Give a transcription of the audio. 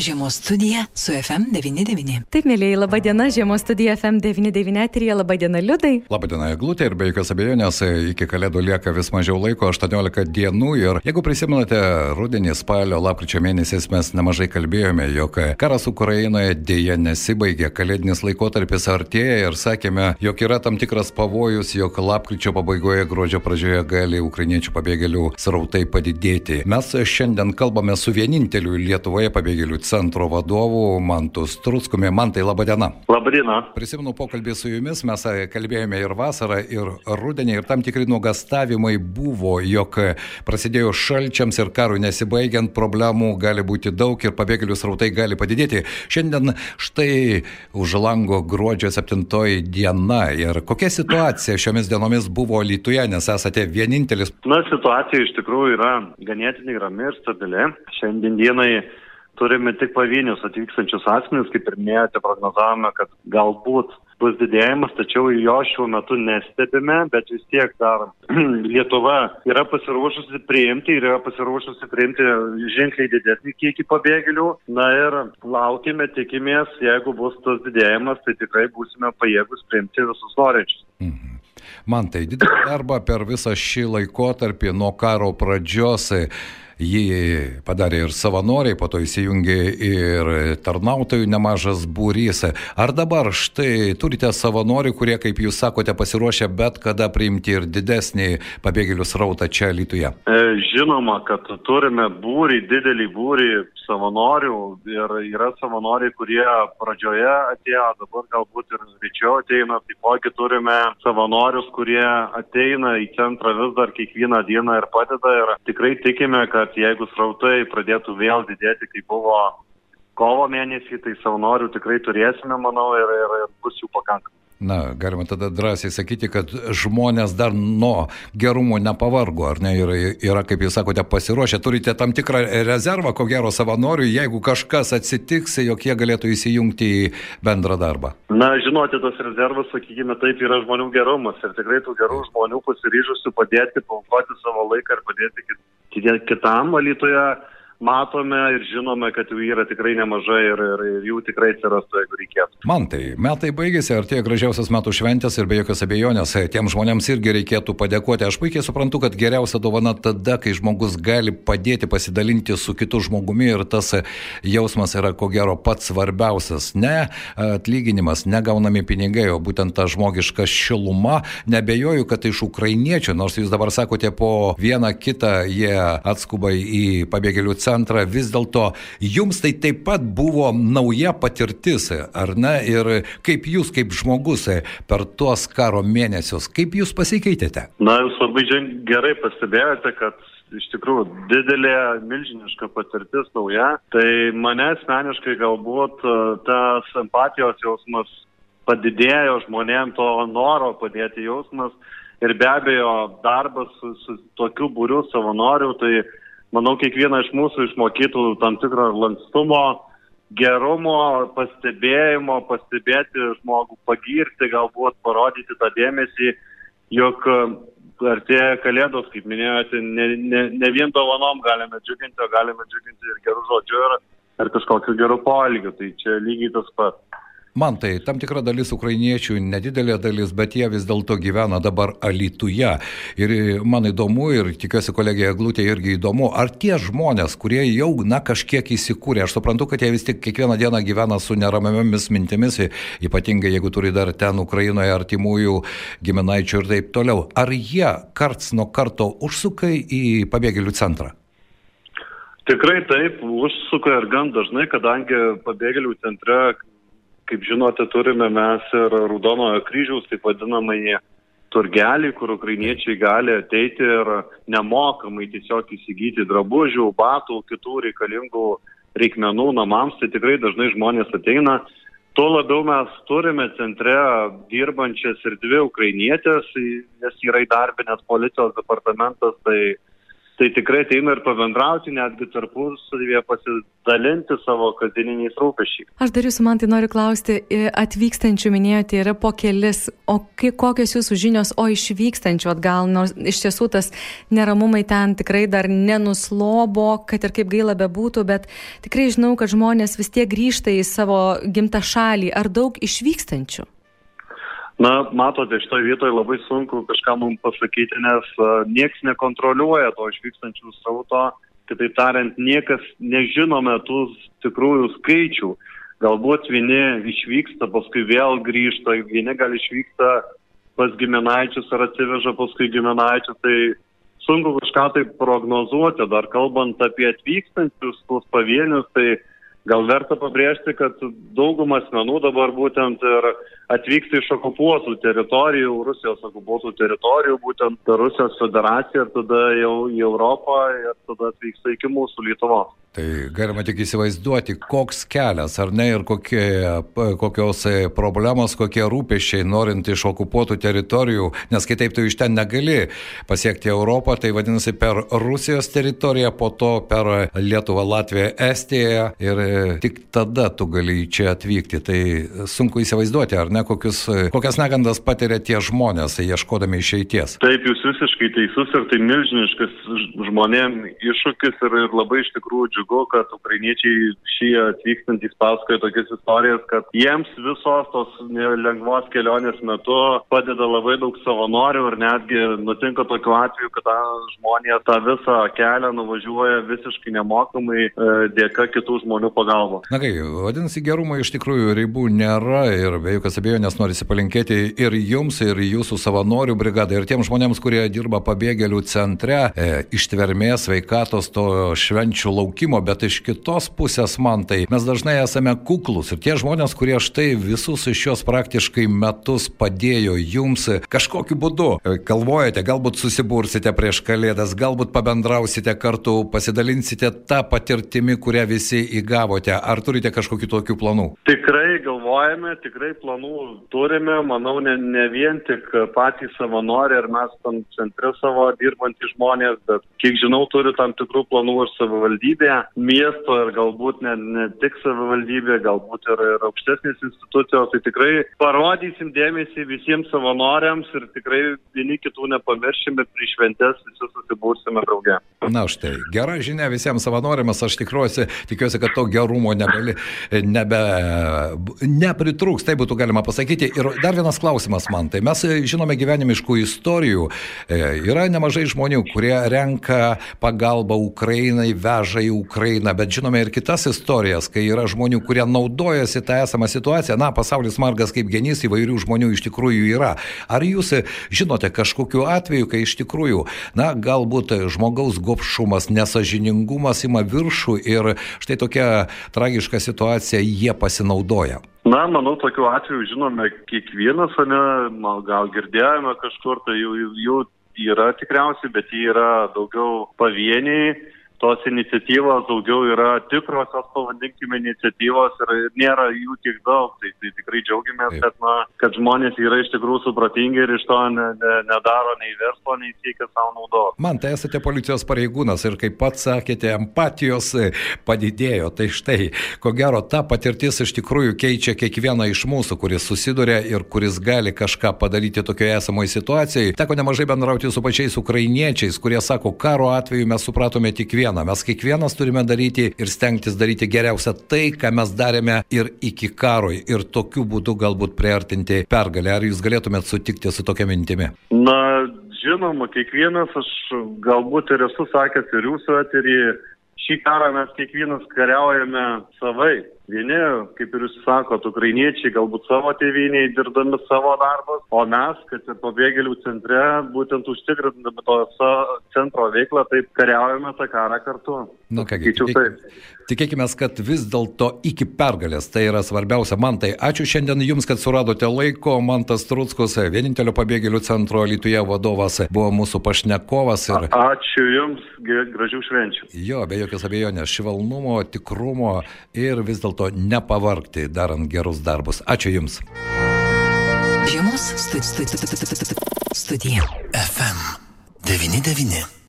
Žiemos studija su FM99. Taip, mėlyjei, laba diena, Žiemos studija FM99 eterija, laba diena, Liudai. Labą dieną, Glutė, ir be jokios abejonės iki kalėdų lieka vis mažiau laiko, 18 dienų. Ir jeigu prisimenate, rudenį, spalio, lapkričio mėnesiais mes nemažai kalbėjome, jog karas Ukrainoje dėja nesibaigė, kalėdinis laikotarpis artėja ir sakėme, jog yra tam tikras pavojus, jog lapkričio pabaigoje, gruodžio pradžioje gali ukrainiečių pabėgėlių srautai padidėti. Mes šiandien kalbame su vieninteliu Lietuvoje pabėgėlių centro vadovu Mantu Struckumi. Mantai, laba diena. Labą dieną. Prisimenu pokalbį su jumis, mes kalbėjome ir vasarą, ir rudenį, ir tam tikri nuogastavimai buvo, jog prasidėjo šalčiams ir karui nesibaigiant, problemų gali būti daug ir pabėgėlių srautai gali padidėti. Šiandien štai už lango gruodžio 7 diena ir kokia situacija šiomis dienomis buvo Lietuvoje, nes esate vienintelis. Na, situacija iš tikrųjų yra ganėtinai rami ir stabili. Šiandien dienai turime tik pavienius atvykstančius asmenys, kaip ir minėjote, prognozavome, kad galbūt bus didėjimas, tačiau jo šiuo metu nestebime, bet vis tiek dar Lietuva yra pasiruošusi priimti ir yra pasiruošusi priimti ženkliai didesnį kiekį pabėgėlių. Na ir laukime, tikimės, jeigu bus tas didėjimas, tai tikrai būsime pajėgus priimti visus norinčius. Mhm. Man tai didelį darbą per visą šį laikotarpį nuo karo pradžios Jį padarė ir savanoriai, po to įsijungė ir tarnautojų nemažas būrys. Ar dabar štai turite savanorių, kurie, kaip jūs sakote, pasiruošę bet kada priimti ir didesnį pabėgėlių srautą čia Lietuvoje? Žinoma, kad turime būrį, didelį būrį savanorių ir yra savanoriai, kurie pradžioje atėjo, dabar galbūt ir greičiau ateina. Taipogi turime savanorius, kurie ateina į centrą vis dar kiekvieną dieną ir padeda ir tikrai tikime, kad kad jeigu srautai pradėtų vėl didėti, kaip buvo kovo mėnesį, tai savanorių tikrai turėsime, manau, ir, ir, ir bus jų pakankamai. Na, galima tada drąsiai sakyti, kad žmonės dar nuo gerumo nepavargo, ar ne, yra, yra, kaip jūs sakote, pasiruošę, turite tam tikrą rezervą, ko gero savanorių, jeigu kažkas atsitiks, jog jie galėtų įsijungti į bendrą darbą. Na, žinote, tas rezervas, sakykime, taip yra žmonių gerumas ir tikrai tų gerų žmonių pasiryžusių padėti, paukoti savo laiką ir padėti kitam valytoje matome ir žinome, kad jų yra tikrai nemažai ir, ir, ir jų tikrai atsirastų, jeigu reikėtų. Man tai metai baigėsi, artėja gražiausias metų šventės ir be jokios abejonės tiem žmonėms irgi reikėtų padėkoti. Aš puikiai suprantu, kad geriausia dovana tada, kai žmogus gali padėti pasidalinti su kitu žmogumi ir tas jausmas yra ko gero pats svarbiausias. Ne atlyginimas, negaunami pinigai, o būtent ta žmogiška šiluma. Nebejoju, kad iš ukrainiečių, nors jūs dabar sakote po vieną kitą jie atskuba į pabėgėlių centrą centrą, vis dėlto jums tai taip pat buvo nauja patirtis, ar ne? Ir kaip jūs, kaip žmogus, per tuos karo mėnesius, kaip jūs pasikeitėte? Na, jūs labai gerai pastebėjote, kad iš tikrųjų didelė, milžiniška patirtis nauja. Tai mane asmeniškai galbūt e, tas empatijos jausmas padidėjo žmonėm to noro padėti jausmas ir be abejo darbas su, su tokiu būriu savanorių, tai manau, kiekvieną iš mūsų išmokytų tam tikrą lankstumo, gerumo, pastebėjimo, pastebėti žmogų, pagirti, galbūt parodyti tą dėmesį, jog e, artėja kalėdos, kaip minėjote, ne, ne, ne vien dovanom galime džiuginti, o galime džiuginti ir gerų žodžių ir, ir kažkokiu geru poelgiu. Tai čia lygiai tas pats. Man tai tam tikra dalis ukrainiečių, nedidelė dalis, bet jie vis dėlto gyvena dabar Alituje. Ir man įdomu, ir tikiuosi kolegija Glutė irgi įdomu, ar tie žmonės, kurie jau, na, kažkiek įsikūrė, aš suprantu, kad jie vis tik kiekvieną dieną gyvena su neramiamis mintimis, ypatingai jeigu turi dar ten Ukrainoje artimųjų giminaičių ir taip toliau. Ar jie karts nuo karto užsuka į pabėgėlių centrą? Tikrai taip, užsuka ir gan dažnai, kadangi pabėgėlių centre Kaip žinote, turime mes ir Raudonojo kryžiaus, taip vadinamąjį turgelį, kur ukrainiečiai gali ateiti ir nemokamai tiesiog įsigyti drabužių, batų, kitų reikalingų reikmenų namams, tai tikrai dažnai žmonės ateina. Tuo labiau mes turime centre dirbančias ir dvi ukrainietės, nes yra įdarbinęs policijos departamentas, tai tai tikrai ateina ir pabendrauti, netgi tarpusavyje pasidalinti savo kasdieniniais rūpešiais. Aš dar jūsų man tai noriu klausti, atvykstančių minėjote yra po kelis, o kokios jūsų žinios, o išvykstančių atgal, nors iš tiesų tas neramumai ten tikrai dar nenuslobo, kad ir kaip gaila bebūtų, bet tikrai žinau, kad žmonės vis tiek grįžta į savo gimtą šalį. Ar daug išvykstančių? Na, matote, šitoje vietoje labai sunku kažką mums pasakyti, nes nieks nekontroliuoja to išvykstančių srauto, kitaip tariant, niekas nežinome tų tikrųjų skaičių. Galbūt vieni išvyksta, paskui vėl grįžta, vieni gal išvyksta pas giminaičius ar atsiveža paskui giminaičius, tai sunku kažką tai prognozuoti. Dar kalbant apie atvykstančius, tuos pavienius, tai gal verta pabrėžti, kad dauguma asmenų dabar būtent ir atvyksta iš okupuotų teritorijų, Rusijos okupuotų teritorijų, būtent Rusijos federaciją ir tada jau į Europą ir tada atvyksta iki mūsų Lietuvos. Tai galima tik įsivaizduoti, koks kelias, ar ne, ir kokie, kokios problemos, kokie rūpešiai, norint iš okupuotų teritorijų, nes kitaip tu iš ten negali pasiekti Europą, tai vadinasi per Rusijos teritoriją, po to per Lietuvą, Latviją, Estiją ir tik tada tu gali čia atvykti. Tai sunku įsivaizduoti, ar ne, kokius, kokias negandas patiria tie žmonės, ieškodami išeities. Taip, jūs visiškai teisus ir tai milžiniškas žmonėm iššūkis ir, ir labai iš tikrųjų džiugu džiugu, kad ukrainiečiai šie atvykstantys pasakoja tokias istorijas, kad jiems visos tos lengvos kelionės metu padeda labai daug savanorių ir netgi nutinka tokiu atveju, kad žmonės tą visą kelią nuvažiuoja visiškai nemokamai e, dėka kitų žmonių pagalbos. Na kai, vadinasi, gerumo iš tikrųjų ribų nėra ir be jokios abejonės norisi palinkėti ir jums, ir jūsų savanorių brigadai, ir tiems žmonėms, kurie dirba pabėgėlių centre, e, ištvermės, sveikatos, to švenčių laukimo spaudimo, bet iš kitos pusės man tai mes dažnai esame kuklus ir tie žmonės, kurie štai visus iš šios praktiškai metus padėjo jums kažkokiu būdu. Galvojate, galbūt susibursite prieš kalėdas, galbūt pabendrausite kartu, pasidalinsite tą patirtimį, kurią visi įgavote. Ar turite kažkokių tokių planų? Tikrai galvojame, tikrai planų turime, manau, ne, ne vien tik patys savanoriai ir mes tam centre savo dirbantys žmonės, bet kiek žinau, turi tam tikrų planų ir savivaldybėje miesto ir galbūt ne, ne tik savivaldybė, galbūt ir, ir aukštesnės institucijos, tai tikrai parodysim dėmesį visiems savanoriams ir tikrai vieni kitų nepamiršim, bet prieš šventės visi susibūrsime drauge. Na štai, gera žinia visiems savanoriams, aš tikiuosi, tikiuosi, kad to gerumo nebeli, nebe, nepritrūks, tai būtų galima pasakyti. Ir dar vienas klausimas man, tai mes žinome gyvenimiškų istorijų, e, yra nemažai žmonių, kurie renka pagalbą Ukrainai, veža į Ukrainą Ukrainą, bet žinome ir kitas istorijas, kai yra žmonių, kurie naudojasi tą esamą situaciją. Na, pasaulis margas kaip genys, įvairių žmonių iš tikrųjų yra. Ar jūs žinote kažkokiu atveju, kai iš tikrųjų, na, galbūt žmogaus gopšumas, nesažiningumas ima viršų ir štai tokia tragiška situacija jie pasinaudoja? Na, manau, tokiu atveju žinome kiekvienas, ne, gal girdėjome kažkur, tai jų, jų yra tikriausiai, bet jie yra daugiau pavieniai tos iniciatyvos daugiau yra tikrosios, pavadinkime, iniciatyvos ir nėra jų tiek daug. Tai, tai tikrai džiaugiamės, kad, na, kad žmonės yra iš tikrųjų supratingi ir iš to ne, ne, nedaro nei verslo, nei siekia savo naudos. Man tai esate policijos pareigūnas ir kaip pats sakėte, empatijos padidėjo. Tai štai, ko gero, ta patirtis iš tikrųjų keičia kiekvieną iš mūsų, kuris susiduria ir kuris gali kažką padaryti tokioje esamoje situacijoje. Teko nemažai bendrauti su pačiais ukrainiečiais, kurie sako, karo atveju mes supratome tik vieną kiekvieną. Mes kiekvienas turime daryti ir stengtis daryti geriausia tai, ką mes darėme ir iki karo ir tokiu būdu galbūt priartinti pergalę. Ar jūs galėtumėt sutikti su tokia mintimi? Na, žinoma, kiekvienas, aš galbūt ir esu sakęs ir jūsų eterį, šį karą mes kiekvienas kariaujame savai. Vieni, kaip ir jūs sakot, ukrainiečiai galbūt savo tėviniai dirbdami savo darbus, o mes, kad ir pabėgėlių centre, būtent užtikrindami to centro veiklą, taip kariaujame tą karą kartu. Na nu, kągi, tikėk, tikėkime, kad vis dėlto iki pergalės tai yra svarbiausia. Man tai ačiū šiandien Jums, kad suradote laiko. Mantas Trutskus, vienintelio pabėgėlių centro Lietuvoje vadovas, buvo mūsų pašnekovas. Ir... A, ačiū Jums, gražių švenčių. Jo, be jokios abejonės, švelnumo, tikrumo ir vis dėlto dėlto nepavarkti darant gerus darbus. Ačiū Jums. Žiemos studija. FM 99.